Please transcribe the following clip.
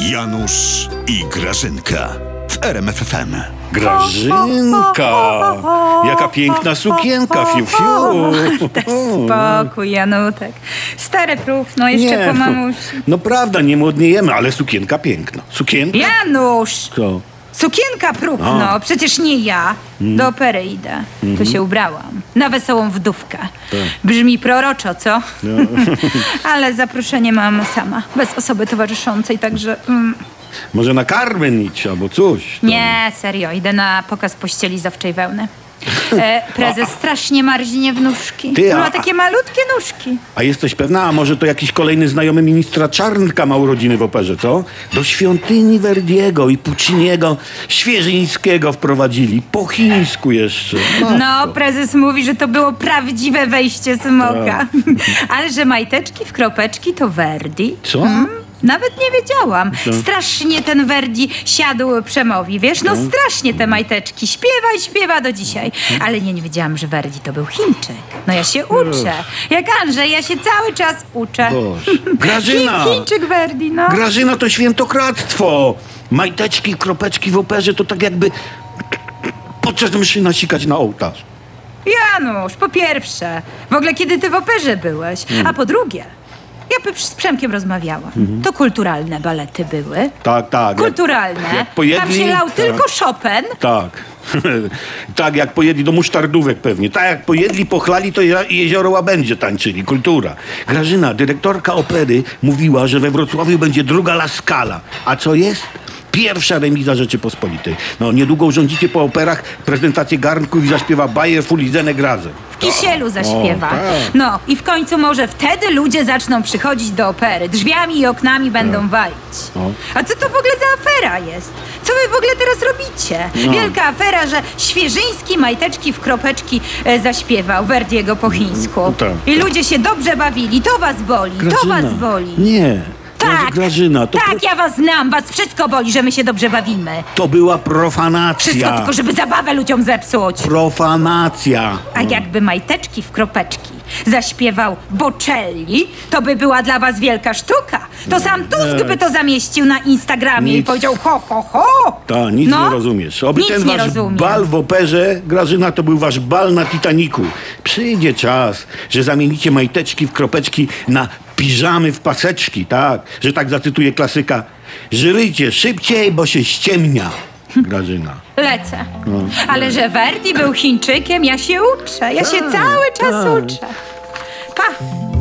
Janusz i Grażynka w RMFFM. Grażynka! Jaka piękna sukienka, fiu, fiu. Spokój, Janutek. Stary próchno, jeszcze po no, mamusi. no prawda, nie młodniejemy, ale sukienka piękna. Sukienka? Janusz! Co? Sukienka próchno, A. przecież nie ja. Mm. Do opery idę. Mhm. Tu się ubrałam. Na wesołą wdówkę. Tak. Brzmi proroczo, co? No. Ale zaproszenie mam sama, bez osoby towarzyszącej, także... Mm, Może na Carmen idź, albo coś. tam. nie, serio, idę na pokaz pościeli z owczej wełny. E, prezes strasznie marznie w nóżki. Ty, a- Ma takie malutkie nóżki. A jesteś pewna, a może to jakiś kolejny znajomy ministra Czarnka ma urodziny w operze, co? Do świątyni Verdiego i Pucciniego Świeżyńskiego wprowadzili. Po chińsku jeszcze. No, prezes mówi, że to było prawdziwe wejście smoka. Tak. Ale że majteczki w kropeczki to Verdi. Co? Nawet nie wiedziałam. No. Strasznie ten Verdi siadł przemowi, wiesz? No strasznie te majteczki. Śpiewa i śpiewa do dzisiaj. Ale nie, nie wiedziałam, że Verdi to był Chińczyk. No ja się uczę. Jak Andrzej, ja się cały czas uczę. Boże. Grażyna! Chi- Chińczyk Verdi, no. Grażyna to świętokradztwo. Majteczki, kropeczki w operze to tak jakby podczas mszy nasikać na ołtarz. Janusz, po pierwsze, w ogóle kiedy ty w operze byłeś, Mm. a po drugie, ja z Przemkiem rozmawiałam. To kulturalne balety były. Tak, tak. Kulturalne. Jak, jak pojedli, Tam się lał tak, tylko Chopin. Tak. tak, jak pojedli do musztardówek pewnie. Tak, jak pojedli, pochlali, to je- jezioro Łabędzie tańczyli. Kultura. Grażyna, dyrektorka opery, mówiła, że we Wrocławiu będzie druga La Scala. A co jest? Pierwsza remiza Rzeczypospolitej. No, niedługo urządzicie po operach prezentację garnków i zaśpiewa Bayer Fulizene Graze. Kisielu zaśpiewa. Tak. No i w końcu może wtedy ludzie zaczną przychodzić do opery. Drzwiami i oknami będą walić. No. A co to w ogóle za afera jest? Co wy w ogóle teraz robicie? No. Wielka afera, że Świeżyński majteczki w kropeczki e, zaśpiewał Verdiego po chińsku. Tak, I ludzie się dobrze bawili. To was boli. To was boli. Nie. Tak, Grażyna, to, tak, ja was znam, was wszystko boli, że my się dobrze bawimy. to była profanacja. Wszystko tylko, żeby zabawę ludziom zepsuć. Profanacja. A jakby majteczki w kropeczki zaśpiewał Bocelli, to by była dla was wielka sztuka. To sam Tusk by to zamieścił na Instagramie i Nic. powiedział ho, ho, ho. Ta, nic No, nie rozumiesz. Oby nic ten nie wasz rozumiem. bal w operze, Grażyna, to był wasz bal na Titaniku. Przyjdzie czas, że zamienicie majteczki w kropeczki na piżamy w paseczki, tak? Że tak zacytuję klasyka. Żyryjcie szybciej, bo się ściemnia. Grażyna. Lecę. No. Ale że Verdi był Chińczykiem, ja się uczę. Ja się cały czas tak. uczę. Pa.